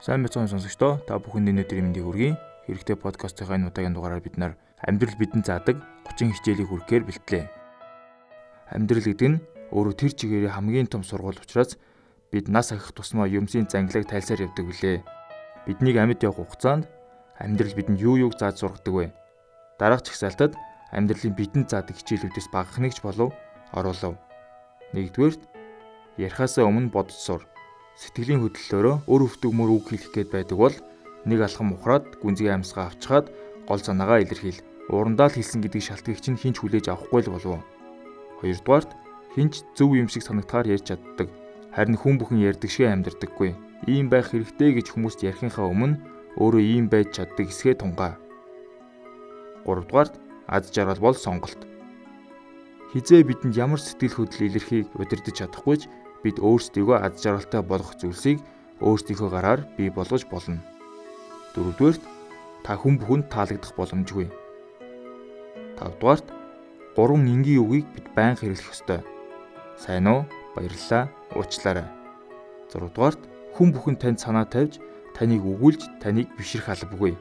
Сайн мэцэн сонсогчдоо та бүхэнд өнөөдрийн мэндийг хүргэе. Хэрэгтэй подкастынхаа энэ удаагийн дугаараар бид нар амьдрал бидэнд заадаг 30 хичээлийг хүргэхээр бэлтлээ. Амьдрал гэдэг нь өөрөө тэр чигээрээ хамгийн том сургууль учраас бид нас ахих тусмаа юмсын зангилаг тайлсаар явдаг билээ. Биднийг амьд явах хугацаанд амьдрал бидэнд юу юуг зааж сургадаг вэ? Дараах чагсаалтад амьдралын бидэнд заадаг хичээлүүдээс багах нэгч болов оруулав. Нэгдүгээрт ярихаасаа өмнө бодож сур. Сэтгэлийн хөдлөлөөрөө өр өвтгмөр үг хэлэх гээд байдаг бол нэг алхам ухраад гүнзгий амьсгаа авчгаад гол санаагаа илэрхийл. Урандаа л хэлсэн гэдэг шалтгаыг чинь хинч хүлээж авахгүй л болов. Хоёрдугаарт хинч зөв юм шиг санагдахаар ярьж чаддаг. Харин хүн бүхэн ярьдаг шиг амьдардаггүй. Ийм байх хэрэгтэй гэж хүмүүст ярихынхаа өмнө өөрөө ийм байж чаддаг эсгээ тунгаа. Гуравдугаарт аз жаргал бол сонголт. Хизээ бидэнд ямар сэтгэл хөдлөл илэрхийг удирдах чадахгүйч бид өөрсдийгөө аз жаргалтай болгох зүйлсийг өөрсдийнхөө гараар бий болгож болно. Дөрөвдүгээрт та хүн бүхэнд таалагдах боломжгүй. Тавдугаарт гурван энгийн үгийг бид байнга хэрэглэх ёстой. Сайн уу? Баярлалаа. Уучлаарай. Зургдугаарт хүн бүхэн танд санаа тавьж таныг өгүүлж таныг бишрэх албагүй.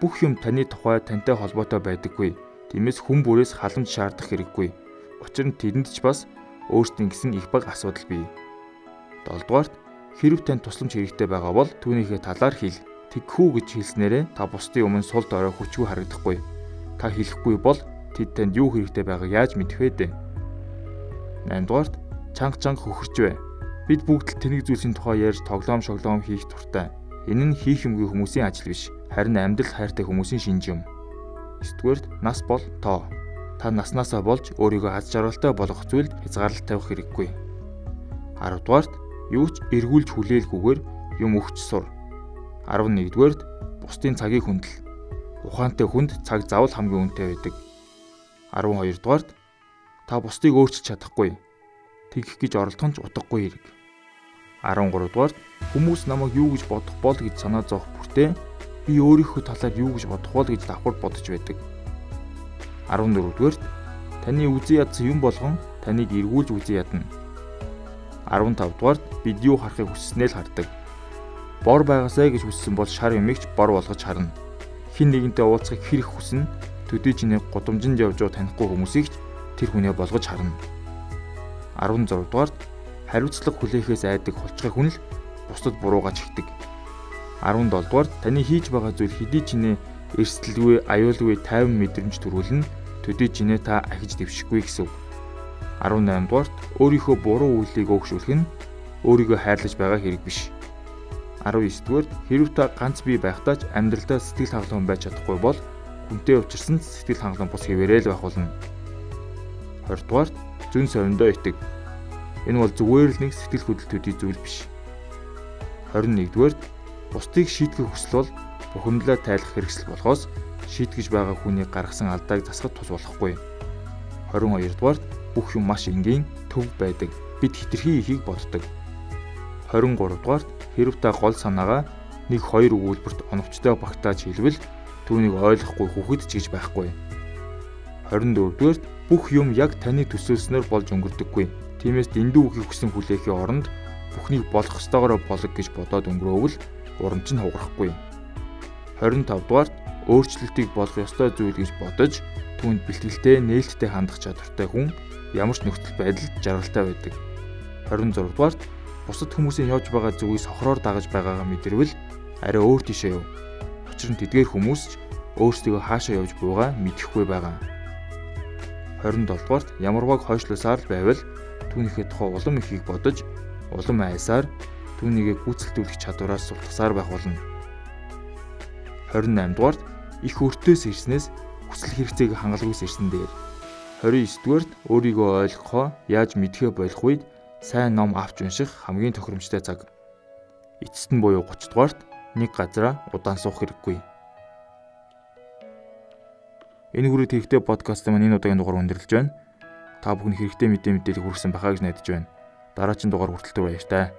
Бүх юм таны тухай тантай холбоотой байдаггүй. Тиймээс хүн бүрээс халамж шаардах хэрэггүй Учир нь тэдэнд ч бас өөрсдийн гэсэн их баг асуудал бий. 7 дугаарт хэрв танд тусламж хэрэгтэй байгаа бол түүнийхээ талаар хэл. Тэгхүү гэж хэлснээрээ та бусдын өмнө сул дорой хүчгүй харагдахгүй. Та хэлэхгүй бол тэд танд юу хэрэгтэй байгааг яаж мэдэх вэ дээ? 8 дугаарт чанга чанга хөхөрч бай. Бид бүгд л тэнэг зүйлсийн тухай ярьж тоглоом шоглоом хийх туртай. Энэ нь хийх юмгүй хүмүүсийн ажил биш. Харин амьдрал хайртай хүмүүсийн шинж юм. 9 дугаарт нас бол тоо та наснаасаа болж өөрийгөө аз жаргалтай болгох зүйлд хязгаарлалт тавих хэрэггүй. 10 дугаарт юу ч эргүүлж хүлээлгүйгээр юм өгч сур. 11 дугаарт бусдын цагийг хүндэл. Ухаантай хүнд цаг заавал хамгийн үнэтэй байдаг. 12 дугаарт та бусдыг өөрчилж чадахгүй. Тэгэх гэж оролдох нь ч утгагүй хэрэг. 13 дугаарт хүмүүс намайг юу гэж бодох бол гэж санаа зовх бүртээ би өөрийнхөө талаар юу гэж бодох бол гэж давхар бодож байдаг. 14-дүгээр таны үзий ядсан юм болгон таныг эргүүлж үзий ядна. 15-дугаар бид юу харахыг хүссэнээ л хардаг. Бор байгаасаа гэж хүссэн бол шар юмэгч бор болгож харна. Хин нэгэнтэй уулзахыг хэрэг хүснэ төдий чиний гудамжинд явж байгаа танихгүй хүмүүсийг тэр хүнээ болгож харна. 16 дугаард хариуцлага хүлээхээс айдаг холчгой хүн л бусдад буруугаа чигдэг. 17 дугаард таны хийж байгаа зүйл хэдий чиний эрсдэлгүй, аюулгүй 50 мэдрэмж төрүүлнэ. Төдий чинээ та ахиж дэвшихгүй гэсэн үг. 18 дугаарт өөрийнхөө буруу үйлийг өөгшүүлэх нь өөрийгөө хайрлаж байгаа хэрэг биш. 19 дугаарт хэрв та ганц бие байхдаа ч амьдралдаа сэтгэл хангалуун байж чадахгүй бол хүнтэй уулзсан сэтгэл хангалуун бус хэвээрээ л байх болно. 20 дугаарт зүн совиндоо итэг. Энэ бол зүгээр л нэг сэтгэл хөдлөлт төдий зүйл биш. 21 дугаарт бусдыг шийтгэх хүсэл бол бухимдлаа тайлах хэрэгсэл болохоос шийтгэж байгаа хүний гаргасан алдааг засахад тус болохгүй. 22 дугаарт бүх юм маш энгийн төв байдаг. Бид хитрхи ихийг боддог. 23 дугаарт хэрв та гол санаагаа нэг хоёр өгүүлбэрт оновчтой багтааж хэлвэл түүнийг ойлгохгүй хүүхэд ч гэж байхгүй. 24 дугаарт бүх юм яг таны төсөөлснөөр болж өнгөрдөггүй. Тиймээс дэндүү үгийг хүсэн хүлээхийн оронд бүхнийг болох ёстойгоор болог гэж бодоод өнгөрөөвөл урамч нь хугарахгүй. 25 дугаарт өөрчлөлтийг болох ёстой зүйл гэж бодож түүнд бэлтгэлтэй нээлттэй хандах чадвартай хүн ямар ч нөхцөл байдалд жаргалтай байдаг. 26 дугаарт бусад хүмүүсийн явж байгаа зүгийг сохроор дагаж байгаагаа мэдэрвэл арай өөр тишээ яв. Учир нь тэдгээр хүмүүс ч өөрсдөө хаашаа явж буйгаа мэдэхгүй байгаа. 27 дугаарт ямарваг хойшлосаар л байвал түүнийхээ тухай улам ихийг бодож улам айсаар түүнийгээ гүйцэлдүүлэх чадвараас султгасаар байх болно. 28 дугаарт их өртөөс ирснээс хүсэл хэрэгцээг хангалтгүйс ирсэн дээр 29 дугаарт өөрийгөө ойлгохоо яаж мэдхээ болох үед сайн ном авч унших хамгийн тохиромжтой цаг. Эцэст нь буюу 30 дугаарт нэг газараа удаан суух хэрэггүй. Энэ хүрээд хэрэгтэй подкаст маань энэ удаагийн дугаар өндөрлөж байна. Та бүхэн хэрэгтэй мэдээ мэдээлэл хүргэсэн байхаа гэж найдаж байна. Дараагийн дугаар хүртэл баяр таа.